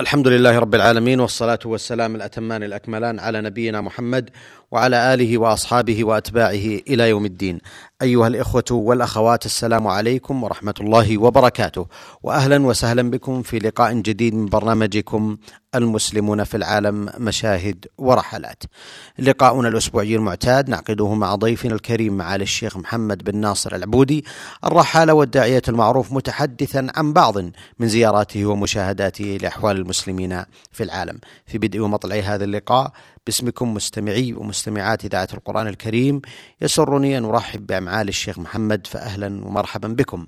الحمد لله رب العالمين والصلاة والسلام الأتمان الأكملان على نبينا محمد وعلى آله وأصحابه وأتباعه إلى يوم الدين. أيها الإخوة والأخوات السلام عليكم ورحمة الله وبركاته، وأهلا وسهلا بكم في لقاء جديد من برنامجكم المسلمون في العالم مشاهد ورحلات. لقاؤنا الأسبوعي المعتاد نعقده مع ضيفنا الكريم معالي الشيخ محمد بن ناصر العبودي الرحالة والداعية المعروف متحدثا عن بعض من زياراته ومشاهداته لأحوال المسلمين في العالم. في بدء ومطلع هذا اللقاء باسمكم مستمعي ومستمعات إذاعة القرآن الكريم يسرني أن أرحب بمعالي الشيخ محمد فأهلا ومرحبا بكم.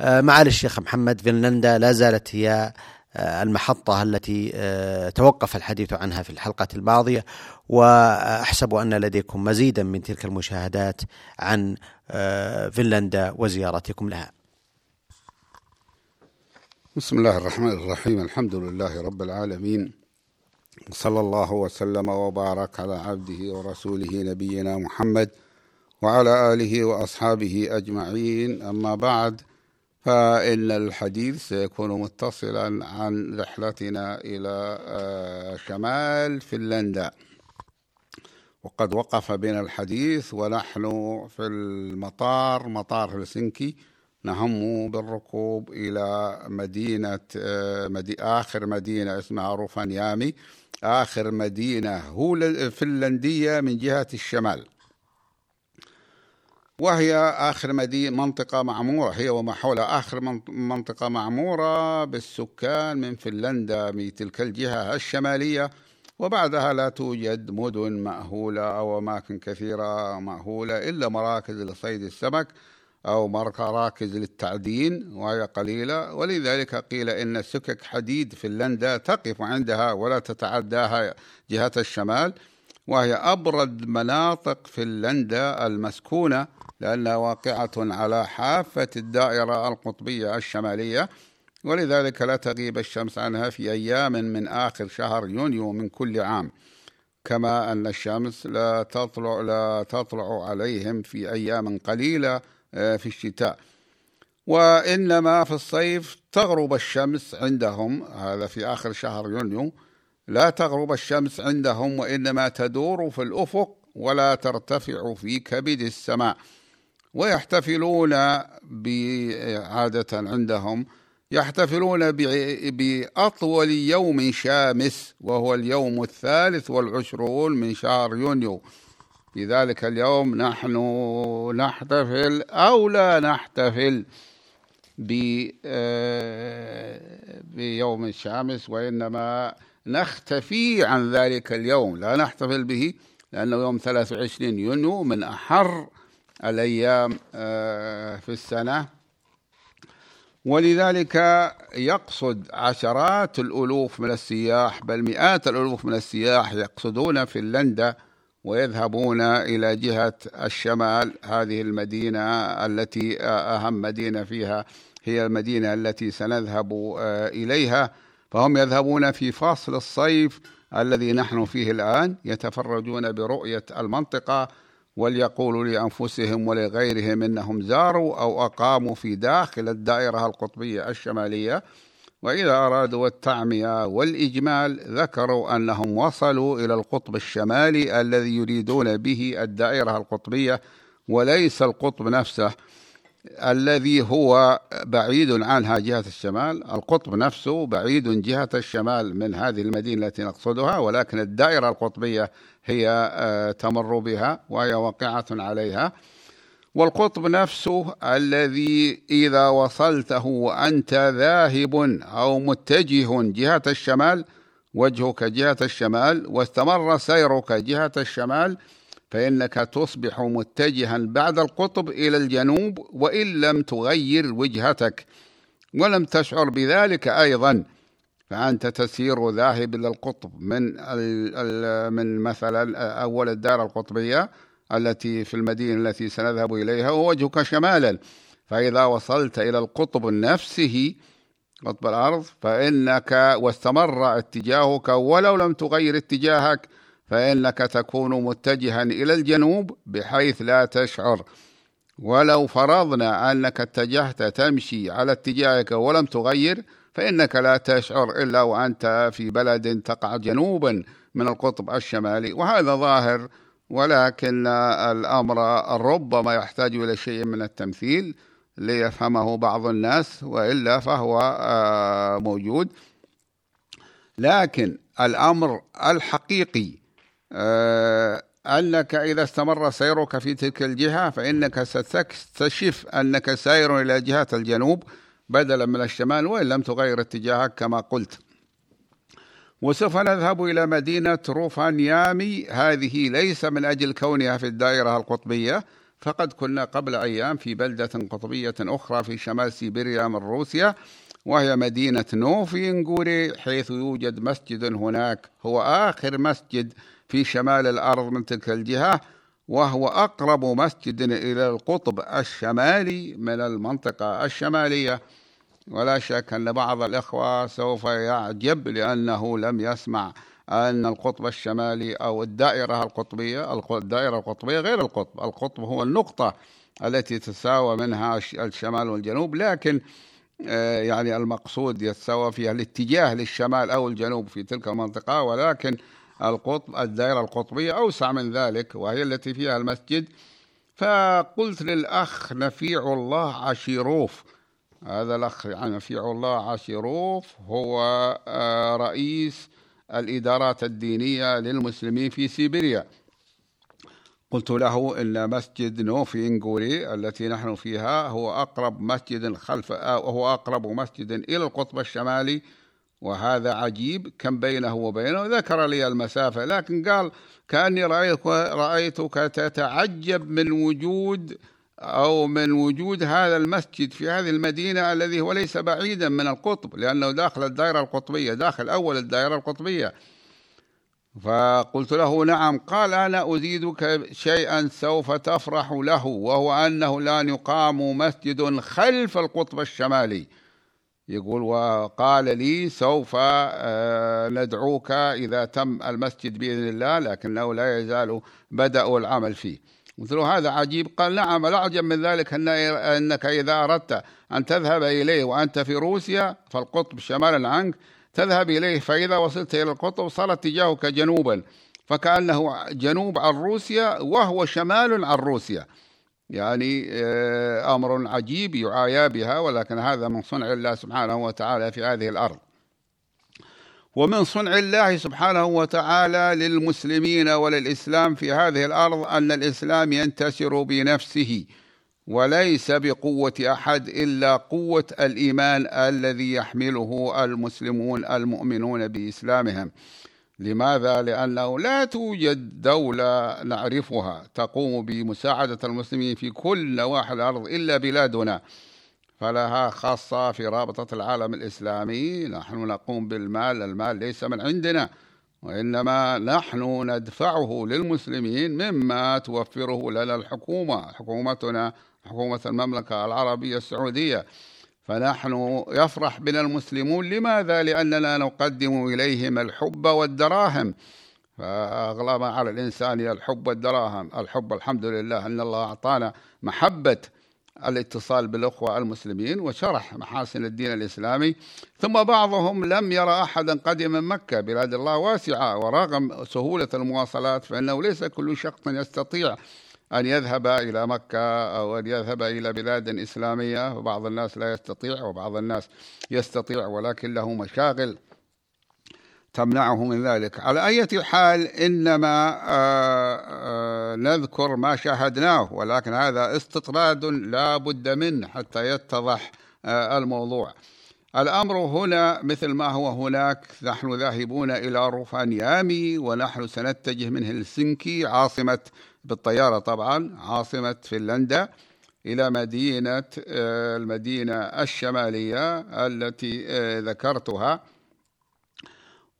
معالي الشيخ محمد فنلندا لا زالت هي المحطة التي توقف الحديث عنها في الحلقة الماضية وأحسب أن لديكم مزيدا من تلك المشاهدات عن فنلندا وزيارتكم لها. بسم الله الرحمن الرحيم الحمد لله رب العالمين صلى الله وسلم وبارك على عبده ورسوله نبينا محمد وعلى آله وأصحابه أجمعين. أما بعد فإن الحديث سيكون متصلا عن رحلتنا إلى شمال فنلندا. وقد وقف بنا الحديث ونحن في المطار مطار هلسنكي. نهم بالركوب إلى مدينة آخر مدينة اسمها روفانيامي آخر مدينة فنلندية من جهة الشمال. وهي آخر مدينة منطقة معمورة هي وما حولها آخر منطقة معمورة بالسكان من فنلندا من تلك الجهة الشمالية. وبعدها لا توجد مدن مأهولة أو أماكن كثيرة مأهولة إلا مراكز لصيد السمك. أو مراكز للتعدين وهي قليلة. ولذلك قيل إن سكك حديد فنلندا تقف عندها ولا تتعداها جهة الشمال وهي أبرد مناطق فنلندا المسكونة لأنها واقعة على حافة الدائرة القطبية الشمالية. ولذلك لا تغيب الشمس عنها في أيام من آخر شهر يونيو من كل عام. كما أن الشمس لا تطلع لا تطلع عليهم في أيام قليلة في الشتاء. وإنما في الصيف تغرب الشمس عندهم هذا في آخر شهر يونيو. لا تغرب الشمس عندهم وإنما تدور في الأفق ولا ترتفع في كبد السماء. ويحتفلون عادة عندهم يحتفلون بأطول يوم شامس وهو اليوم الثالث والعشرون من شهر يونيو. في ذلك اليوم نحن نحتفل أو لا نحتفل بيوم الشامس وإنما نختفي عن ذلك اليوم. لا نحتفل به لأنه يوم 23 يونيو من أحر الأيام في السنة. ولذلك يقصد عشرات الألوف من السياح بل مئات الألوف من السياح يقصدون فنلندا ويذهبون إلى جهة الشمال هذه المدينة التي أهم مدينة فيها هي المدينة التي سنذهب إليها. فهم يذهبون في فصل الصيف الذي نحن فيه الآن يتفرجون برؤية المنطقة وليقولوا لأنفسهم ولغيرهم إنهم زاروا أو أقاموا في داخل الدائرة القطبية الشمالية. وإذا أرادوا التعمية والإجمال ذكروا أنهم وصلوا إلى القطب الشمالي الذي يريدون به الدائرة القطبية وليس القطب نفسه الذي هو بعيد عنها جهة الشمال. القطب نفسه بعيد جهة الشمال من هذه المدينة التي نقصدها ولكن الدائرة القطبية هي تمر بها وهي واقعة عليها. والقطب نفسه الذي إذا وصلته وأنت ذاهب أو متجه جهة الشمال وجهك جهة الشمال واستمر سيرك جهة الشمال فإنك تصبح متجها بعد القطب إلى الجنوب وإن لم تغير وجهتك ولم تشعر بذلك أيضا فأنت تسير ذاهب إلى القطب من من مثلا أول الدار القطبية التي في المدينة التي سنذهب إليها ووجهك شمالا. فإذا وصلت إلى القطب نفسه قطب الأرض فإنك واستمر اتجاهك ولو لم تغير اتجاهك فإنك تكون متجها إلى الجنوب بحيث لا تشعر. ولو فرضنا أنك اتجهت تمشي على اتجاهك ولم تغير فإنك لا تشعر إلا وأنت في بلد تقع جنوبا من القطب الشمالي. وهذا ظاهر ولكن الأمر ربما يحتاج إلى شيء من التمثيل ليفهمه بعض الناس وإلا فهو آه، موجود. لكن الأمر الحقيقي آه، أنك إذا استمر سيرك في تلك الجهة فإنك ستكتشف أنك سائر إلى جهة الجنوب بدلا من الشمال وإن لم تغير اتجاهك كما قلت. وسوف نذهب إلى مدينة روفانيامي. هذه ليس من أجل كونها في الدائرة القطبية فقد كنا قبل أيام في بلدة قطبية أخرى في شمال سيبيريا من روسيا وهي مدينة نوفينغوري حيث يوجد مسجد هناك. هو آخر مسجد في شمال الأرض من تلك الجهة وهو أقرب مسجد إلى القطب الشمالي من المنطقة الشمالية. ولا شك أن بعض الإخوة سوف يعجب لأنه لم يسمع أن القطب الشمالي أو الدائرة القطبية الدائرة القطبية غير القطب. القطب هو النقطة التي تساوى منها الشمال والجنوب لكن آه، يعني المقصود يتساوى فيها الاتجاه للشمال أو الجنوب في تلك المنطقة ولكن القطب الدائرة القطبية أوسع من ذلك وهي التي فيها المسجد. فقلت للأخ نفيع الله عشيروف هذا الأخ يعني نفيع الله عشيروف هو آه، رئيس الإدارات الدينية للمسلمين في سيبيريا. قلت له إن مسجد نوفينغوري التي نحن فيها هو أقرب مسجد خلف هو أقرب مسجد إلى القطب الشمالي وهذا عجيب. كم بينه وبينه؟ ذكر لي المسافة لكن قال كأني رأيتك تتعجب من وجود أو من وجود هذا المسجد في هذه المدينة الذي هو ليس بعيدا من القطب لأنه داخل الدائرة القطبية داخل أول الدائرة القطبية. فقلت له نعم قال أنا أزيدك شيئا سوف تفرح له وهو أنه الآن يقام مسجد خلف القطب الشمالي. يقول وقال لي سوف آه، ندعوك إذا تم المسجد بإذن الله لكنه لا يزال بدأوا العمل فيه. قلت له هذا عجيب. قال نعم الأعجب من ذلك أن أنك إذا أردت أن تذهب إليه وأنت في روسيا فالقطب شمالا عنك تذهب إليه فإذا وصلت إلى القطب صار اتجاهك جنوبا فكأنه جنوب عن روسيا وهو شمال عن روسيا. يعني آه، أمر عجيب يعايا بها ولكن هذا من صنع الله سبحانه وتعالى في هذه الأرض. ومن صنع الله سبحانه وتعالى للمسلمين وللإسلام في هذه الأرض أن الإسلام ينتشر بنفسه وليس بقوة أحد إلا قوة الإيمان الذي يحمله المسلمون المؤمنون بإسلامهم لماذا؟ لأنه لا توجد دولة نعرفها تقوم بمساعدة المسلمين في كل نواحي الأرض إلا بلادنا فلها خاصة في رابطة العالم الإسلامي. نحن نقوم بالمال المال ليس من عندنا وإنما نحن ندفعه للمسلمين مما توفره لنا الحكومة حكومتنا حكومة المملكة العربية السعودية. فنحن يفرح بنا المسلمون. لماذا؟ لأننا نقدم إليهم الحب والدراهم. فأغلى ما على الإنسان الحب والدراهم. الحب الحمد لله أن الله أعطانا محبة. الاتصال بالأخوة المسلمين وشرح محاسن الدين الإسلامي ثم بعضهم لم يرى أحدا قدم من مكة بلاد الله واسعة ورغم سهولة المواصلات فإنه ليس كل شخص يستطيع أن يذهب إلى مكة أو أن يذهب إلى بلاد إسلامية وبعض الناس لا يستطيع وبعض الناس يستطيع ولكن له مشاغل. تمنعه من ذلك. على أي حال إنما آه، آه، نذكر ما شاهدناه ولكن هذا استطراد لا بد منه حتى يتضح آه، الموضوع. الأمر هنا مثل ما هو هناك نحن ذاهبون إلى روفانيامي ونحن سنتجه من هلسنكي عاصمة بالطيارة طبعا عاصمة فنلندا إلى مدينة المدينة الشمالية التي ذكرتها.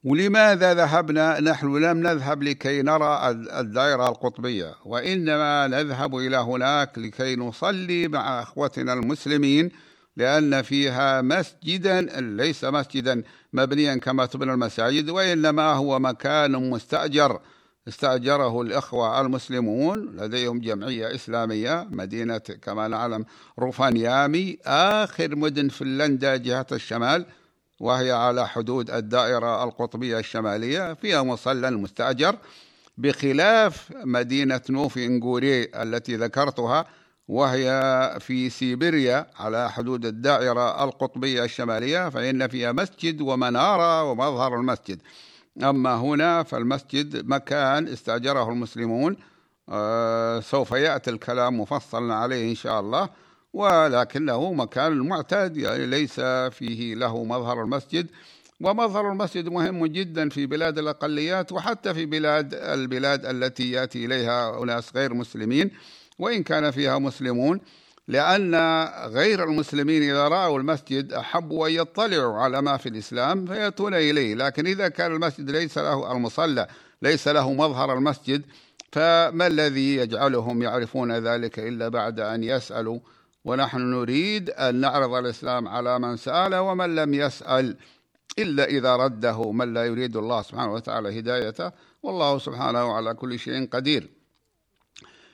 ولماذا ذهبنا؟ نحن لم نذهب لكي نرى الدائرة القطبية وإنما نذهب إلى هناك لكي نصلي مع أخوتنا المسلمين لأن فيها مسجدا ليس مسجدا مبنيا كما تبنى المساجد وإنما هو مكان مستأجر. استأجره الإخوة المسلمون لديهم جمعية إسلامية مدينة كما نعلم روفانيامي آخر مدن فنلندا جهة الشمال. وهي على حدود الدائرة القطبية الشمالية فيها مصلى مستأجر بخلاف مدينة نوفي إنغوري التي ذكرتها وهي في سيبيريا على حدود الدائرة القطبية الشمالية فإن فيها مسجد ومنارة ومظهر المسجد. أما هنا فالمسجد مكان استأجره المسلمون آه، سوف يأتي الكلام مفصلا عليه إن شاء الله. ولكنه مكان معتاد يعني ليس فيه له مظهر المسجد. ومظهر المسجد مهم جدا في بلاد الأقليات وحتى في بلاد البلاد التي يأتي إليها أناس غير مسلمين وإن كان فيها مسلمون لأن غير المسلمين إذا رأوا المسجد أحبوا أن يطلعوا على ما في الإسلام فيأتون إليه. لكن إذا كان المسجد ليس له المصلى ليس له مظهر المسجد فما الذي يجعلهم يعرفون ذلك إلا بعد أن يسألوا ونحن نريد أن نعرض الإسلام على من سأل ومن لم يسأل إلا إذا رده من لا يريد الله سبحانه وتعالى هدايته والله سبحانه على كل شيء قدير.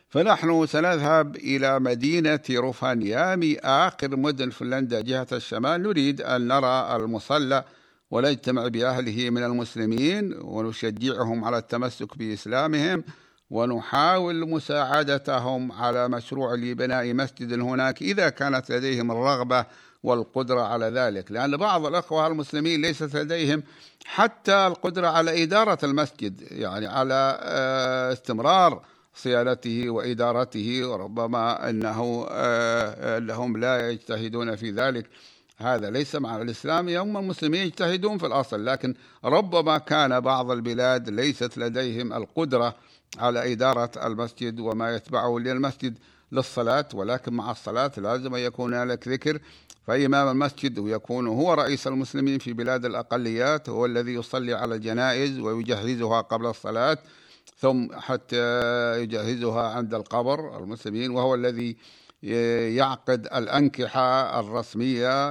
فنحن سنذهب إلى مدينة روفانيامي آخر مدن فنلندا جهة الشمال. نريد أن نرى المصلى ونجتمع بأهله من المسلمين ونشجعهم على التمسك بإسلامهم. ونحاول مساعدتهم على مشروع لبناء مسجد هناك إذا كانت لديهم الرغبة والقدرة على ذلك. لأن بعض الأخوة المسلمين ليست لديهم حتى القدرة على إدارة المسجد يعني على آه، استمرار صيانته وإدارته وربما أنه آه، أنهم لا يجتهدون في ذلك. هذا ليس مع الإسلام. هم المسلمين يجتهدون في الأصل لكن ربما كان بعض البلاد ليست لديهم القدرة على إدارة المسجد وما يتبعه للمسجد للصلاة ولكن مع الصلاة لازم أن يكون هناك ذكر. فإمام المسجد ويكون هو رئيس المسلمين في بلاد الأقليات هو الذي يصلي على الجنائز ويجهزها قبل الصلاة ثم حتى يجهزها عند القبر المسلمين وهو الذي يعقد الأنكحة الرسمية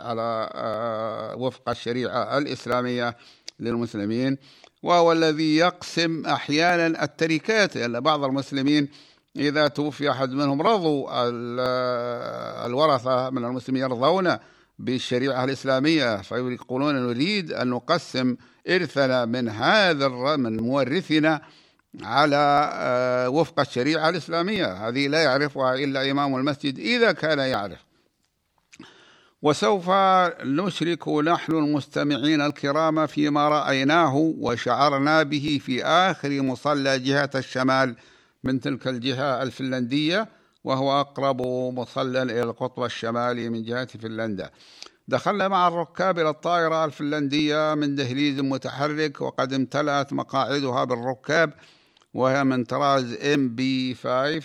على آه، وفق الشريعة الإسلامية للمسلمين. وهو الذي يقسم أحيانا التركات لأن بعض المسلمين إذا توفي أحد منهم رضوا الورثة من المسلمين يرضون بالشريعة الإسلامية فيقولون نريد أن نقسم إرثنا من هذا من مورثنا على آه، وفق الشريعة الإسلامية. هذه لا يعرفها إلا إمام المسجد إذا كان يعرف. وسوف نشرك نحن المستمعين الكرام فيما رأيناه وشعرنا به في آخر مصلى جهة الشمال من تلك الجهة الفنلندية وهو أقرب مصلى إلى القطب الشمالي من جهة فنلندا. دخلنا مع الركاب إلى الطائرة الفنلندية من دهليز متحرك وقد امتلأت مقاعدها بالركاب وهي من طراز إم بي 5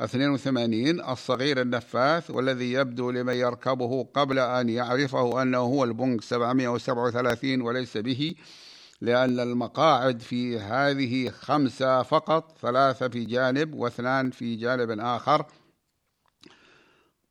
82 الصغير النفاث والذي يبدو لمن يركبه قبل أن يعرفه أنه هو البونج 737 وليس به لأن المقاعد في هذه خمسة فقط ثلاثة في جانب واثنان في جانب آخر.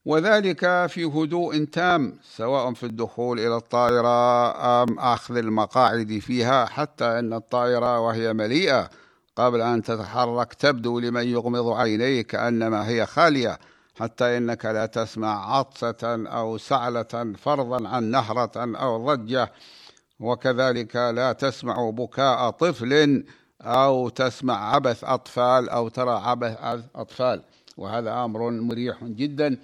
وذلك في هدوء تام سواء في الدخول إلى الطائرة أم أخذ المقاعد فيها حتى أن الطائرة وهي مليئة قبل أن تتحرك تبدو لمن يغمض عينيه كأنما هي خالية حتى إنك لا تسمع عطسة أو سعلة فرضا عن نهرة أو ضجة. وكذلك لا تسمع بكاء طفل أو تسمع عبث أطفال أو ترى عبث أطفال. وهذا أمر مريح جدا.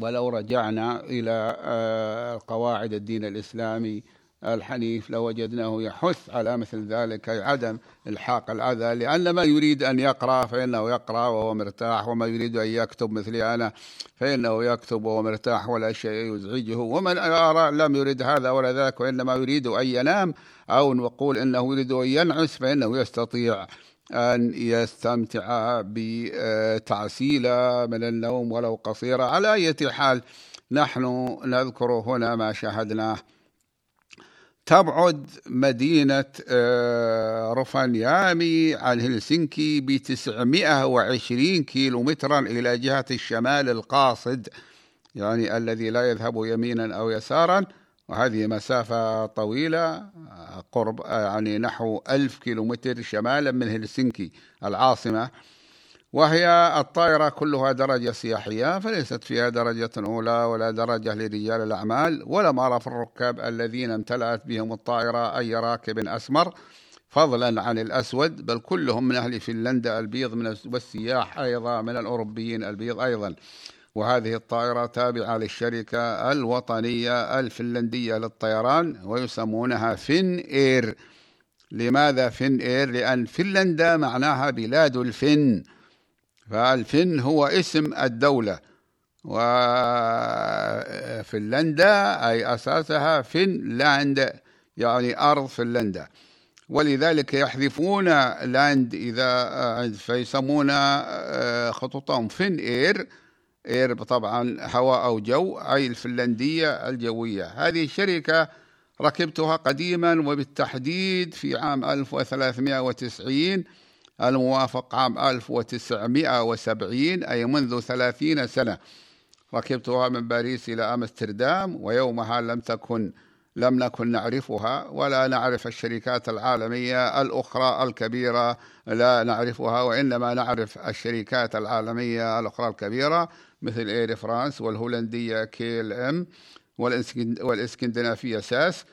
ولو رجعنا إلى آه، قواعد الدين الإسلامي الحنيف لوجدناه يحث على مثل ذلك عدم إلحاق الأذى لأن ما يريد أن يقرأ فإنه يقرأ وهو مرتاح وما يريد أن يكتب مثلي أنا فإنه يكتب وهو مرتاح ولا شيء يزعجه. ومن أرى لم يريد هذا ولا ذاك وإنما يريد أن ينام أو نقول إنه يريد أن ينعس فإنه يستطيع أن يستمتع بتعسيلة من النوم ولو قصيرة. على أي حال نحن نذكر هنا ما شاهدناه. تبعد مدينة آه، روفانيامي عن هلسنكي ب 920 كيلومترا إلى جهة الشمال القاصد يعني الذي لا يذهب يمينا أو يسارا. وهذه مسافة طويلة قرب يعني نحو ألف كيلومتر شمالا من هلسنكي العاصمة. وهي الطائرة كلها درجة سياحية فليست فيها درجة أولى ولا درجة لرجال الأعمال أرى في الركاب الذين امتلأت بهم الطائرة أي راكب أسمر فضلا عن الأسود بل كلهم من أهل فنلندا البيض من والسياح أيضا من الأوروبيين البيض أيضا. وهذه الطائرة تابعة للشركة الوطنية الفنلندية للطيران ويسمونها Finnair. لماذا Finnair؟ لأن فنلندا معناها بلاد الفن. فالفن هو اسم الدولة. وفنلندا أي أساسها فنلاند يعني أرض فنلندا. ولذلك يحذفون land إذا فيسمون آه، خطوطهم Finnair. إير طبعا هواء أو جو أي الفنلندية الجوية. هذه الشركة ركبتها قديما وبالتحديد في عام 1390 الموافق عام 1970 أي منذ 30 سنة. ركبتها من باريس إلى أمستردام ويومها لم تكن لم نكن نعرفها ولا نعرف الشركات العالمية الأخرى الكبيرة لا نعرفها وإنما نعرف الشركات العالمية الأخرى الكبيرة مثل Air France والهولندية KLM والإسكندنافية SAS.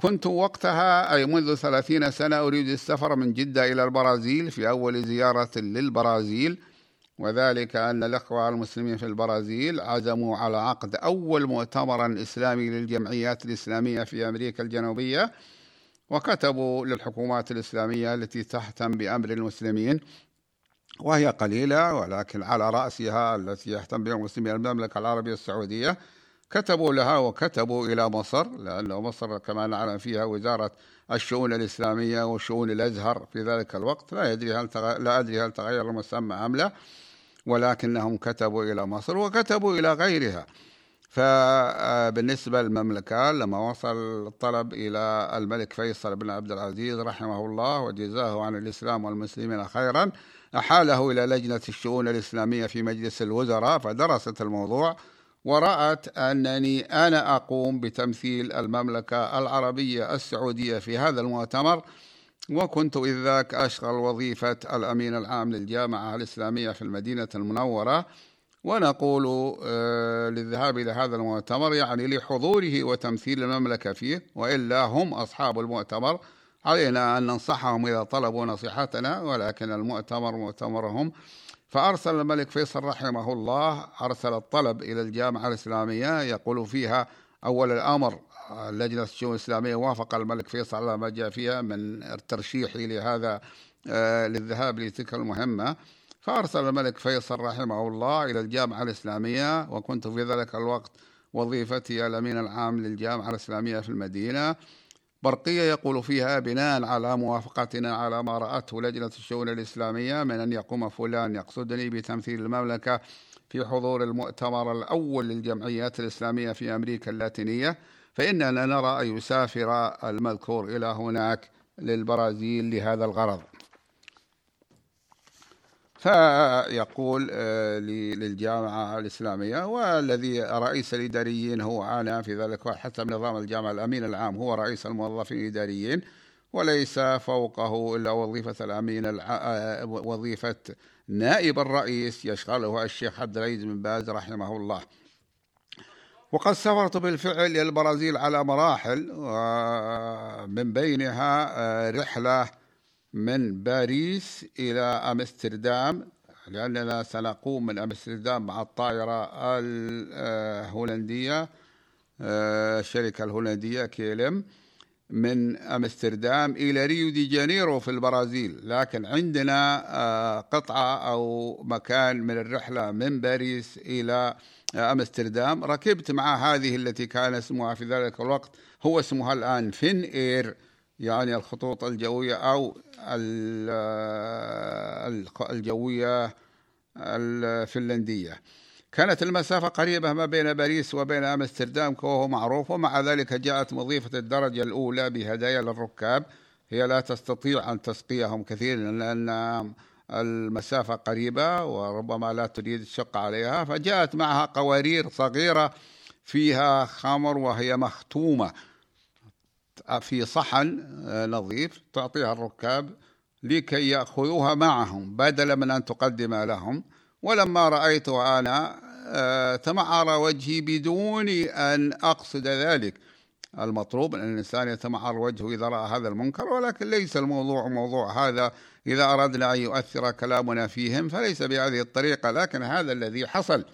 كنت وقتها أي منذ ثلاثين سنة أريد السفر من جدة إلى البرازيل في أول زيارة للبرازيل وذلك أن الأخوة المسلمين في البرازيل عزموا على عقد أول مؤتمر إسلامي للجمعيات الإسلامية في أمريكا الجنوبية وكتبوا للحكومات الإسلامية التي تهتم بأمر المسلمين وهي قليلة ولكن على رأسها التي يهتم بها المسلمين المملكة العربية السعودية. كتبوا لها وكتبوا إلى مصر لأن مصر كما نعلم فيها وزارة الشؤون الإسلامية وشؤون الأزهر في ذلك الوقت. لا يدري هل تغ... لا أدري هل تغير المسمى أم لا ولكنهم كتبوا إلى مصر وكتبوا إلى غيرها. فبالنسبة للمملكة لما وصل الطلب إلى الملك فيصل بن عبد العزيز رحمه الله وجزاه عن الإسلام والمسلمين خيرا أحاله إلى لجنة الشؤون الإسلامية في مجلس الوزراء فدرست الموضوع. ورأت أنني أنا أقوم بتمثيل المملكة العربية السعودية في هذا المؤتمر وكنت إذ ذاك أشغل وظيفة الأمين العام للجامعة الإسلامية في المدينة المنورة ونقول آه، للذهاب إلى هذا المؤتمر يعني لحضوره وتمثيل المملكة فيه وإلا هم أصحاب المؤتمر علينا أن ننصحهم إذا طلبوا نصيحتنا ولكن المؤتمر مؤتمرهم فأرسل الملك فيصل رحمه الله أرسل الطلب إلى الجامعة الإسلامية يقول فيها أول الأمر لجنة الشؤون الإسلامية وافق الملك فيصل على ما جاء فيها من ترشيحي لهذا آه، للذهاب لتلك المهمة. فأرسل الملك فيصل رحمه الله إلى الجامعة الإسلامية وكنت في ذلك الوقت وظيفتي الأمين العام للجامعة الإسلامية في المدينة. برقية يقول فيها بناء على موافقتنا على ما رأته لجنة الشؤون الإسلامية من أن يقوم فلان يقصدني بتمثيل المملكة في حضور المؤتمر الأول للجمعيات الإسلامية في أمريكا اللاتينية فإننا نرى أن يسافر المذكور إلى هناك للبرازيل لهذا الغرض. فيقول آه، للجامعة الإسلامية والذي رئيس الإداريين هو أنا في ذلك حسب نظام الجامعة الأمين العام هو رئيس الموظفين الإداريين وليس فوقه إلا وظيفة الأمين الع... آه، وظيفة نائب الرئيس يشغلها الشيخ عبد العزيز بن باز رحمه الله. وقد سافرت بالفعل إلى البرازيل على مراحل ومن بينها آه، رحلة من باريس إلى أمستردام لأننا سنقوم من أمستردام مع الطائرة الهولندية آه، الشركة الهولندية كيلم من أمستردام إلى ريو دي جانيرو في البرازيل. لكن عندنا آه، قطعة أو مكان من الرحلة من باريس إلى أمستردام. ركبت مع هذه التي كان اسمها في ذلك الوقت هو اسمها الآن فين إير. يعني الخطوط الجوية أو الجوية الفنلندية. كانت المسافة قريبة ما بين باريس وبين أمستردام وهو معروف ومع ذلك جاءت مضيفة الدرجة الأولى بهدايا للركاب. هي لا تستطيع أن تسقيهم كثيرا لأن المسافة قريبة وربما لا تريد الشق عليها. فجاءت معها قوارير صغيرة فيها خمر وهي مختومة. في صحن آه، نظيف تعطيها الركاب لكي يأخذوها معهم بدلا من أن تقدم لهم. ولما رأيته أنا آه، تمعر وجهي بدون أن أقصد ذلك. المطلوب أن الإنسان يتمعر وجهه إذا رأى هذا المنكر ولكن ليس الموضوع موضوع هذا. إذا أردنا أن يؤثر كلامنا فيهم فليس بهذه الطريقة لكن هذا الذي حصل.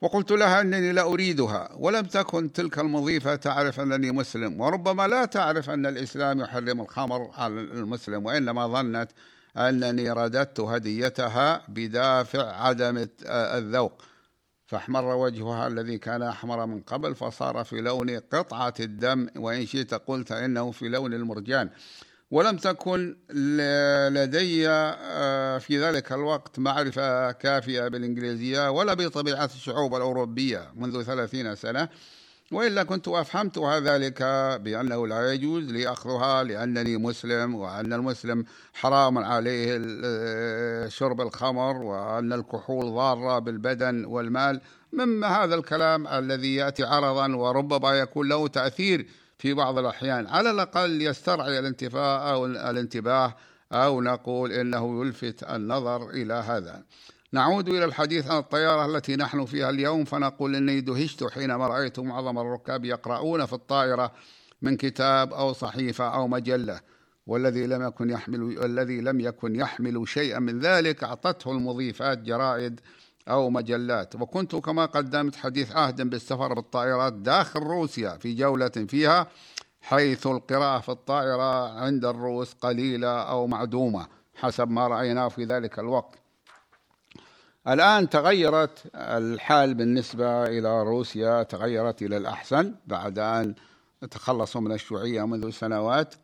وقلت لها أنني لا أريدها ولم تكن تلك المضيفة تعرف أنني مسلم وربما لا تعرف أن الإسلام يحرم الخمر على المسلم وإنما ظنت أنني رددت هديتها بدافع عدم الذوق. فاحمر وجهها الذي كان أحمر من قبل فصار في لون قطعة الدم وإن شئت قلت إنه في لون المرجان. ولم تكن لدي آه، في ذلك الوقت معرفة كافية بالإنجليزية ولا بطبيعة الشعوب الأوروبية منذ ثلاثين سنة وإلا كنت أفهمتها ذلك بأنه لا يجوز لي أخذها لأنني مسلم وأن المسلم حرام عليه آه، شرب الخمر وأن الكحول ضارة بالبدن والمال. مما هذا الكلام الذي يأتي عرضا وربما يكون له تأثير في بعض الأحيان على الأقل يسترعي الانتفاع أو الانتباه أو نقول إنه يلفت النظر إلى هذا. نعود إلى الحديث عن الطيارة التي نحن فيها اليوم فنقول إني دهشت حينما رأيت معظم الركاب يقرؤون في الطائرة من كتاب أو صحيفة أو مجلة. والذي لم يكن يحمل الذي لم يكن يحمل شيئا من ذلك أعطته المضيفات جرائد أو مجلات. وكنت كما قدمت حديث عهد بالسفر بالطائرات داخل روسيا في جولة فيها حيث القراءة في الطائرة عند الروس قليلة أو معدومة حسب ما رأيناه في ذلك الوقت. الآن تغيرت الحال بالنسبة إلى روسيا تغيرت إلى الأحسن بعد أن تخلصوا من الشيوعية منذ سنوات.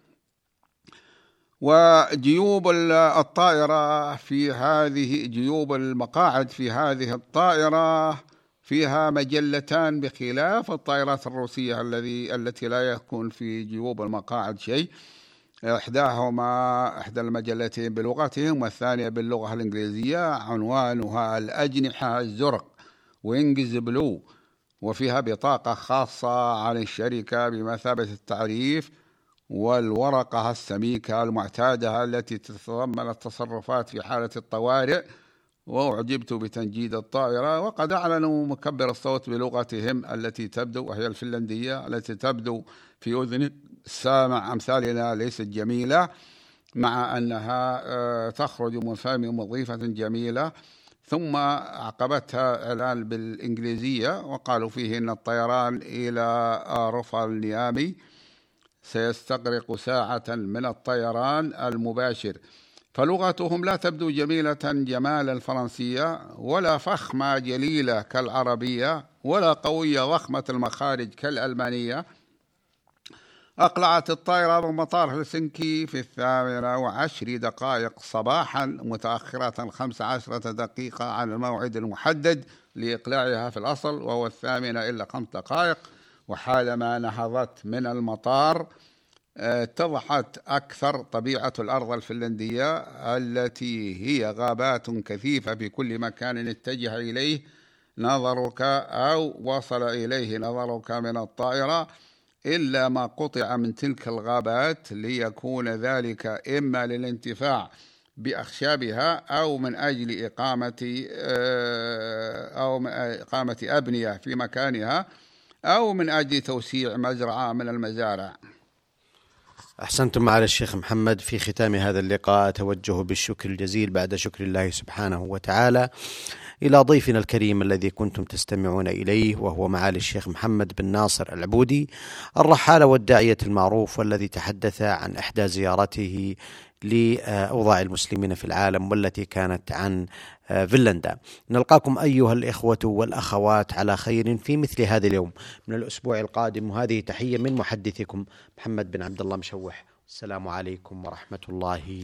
وجيوب الطائرة في هذه جيوب المقاعد في هذه الطائرة فيها مجلتان بخلاف الطائرات الروسية الذي التي لا يكون في جيوب المقاعد شيء. إحداهما إحدى المجلتين بلغتهم والثانية باللغة الإنجليزية عنوانها الأجنحة الزرق وينجز بلو وفيها بطاقة خاصة عن الشركة بمثابة التعريف والورقة السميكة المعتادة التي تتضمن التصرفات في حالة الطوارئ وأعجبت بتنجيد الطائرة وقد أعلنوا مكبر الصوت بلغتهم التي تبدو وهي الفنلندية التي تبدو في أذن السامع أمثالنا ليست جميلة مع أنها آه، تخرج من فم مضيفة جميلة ثم عقبتها إعلان بالإنجليزية وقالوا فيه أن الطيران إلى رفع النيامي سيستغرق ساعة من الطيران المباشر. فلغتهم لا تبدو جميلة جمال الفرنسية ولا فخمة جليلة كالعربية ولا قوية ضخمة المخارج كالألمانية. أقلعت الطائرة من مطار هلسنكي في الثامنة وعشر دقائق صباحا متأخرة خمس عشرة دقيقة عن الموعد المحدد لإقلاعها في الأصل وهو الثامنة إلا خمس دقائق. وحالما نهضت من المطار اتضحت أكثر طبيعة الأرض الفنلندية التي هي غابات كثيفة في كل مكان اتجه إليه نظرك أو وصل إليه نظرك من الطائرة إلا ما قطع من تلك الغابات ليكون ذلك إما للانتفاع بأخشابها أو من أجل إقامة آه، أو إقامة أبنية في مكانها. أو من أجل توسيع مزرعة من المزارع. أحسنتم معالي الشيخ محمد في ختام هذا اللقاء. أتوجه بالشكر الجزيل بعد شكر الله سبحانه وتعالى إلى ضيفنا الكريم الذي كنتم تستمعون إليه وهو معالي الشيخ محمد بن ناصر العبودي الرحالة والداعية المعروف والذي تحدث عن إحدى زيارته لأوضاع المسلمين في العالم والتي كانت عن فنلندا. نلقاكم أيها الإخوة والأخوات على خير في مثل هذا اليوم. من الأسبوع القادم وهذه تحية من محدثكم محمد بن عبد الله مشوح. السلام عليكم ورحمة الله.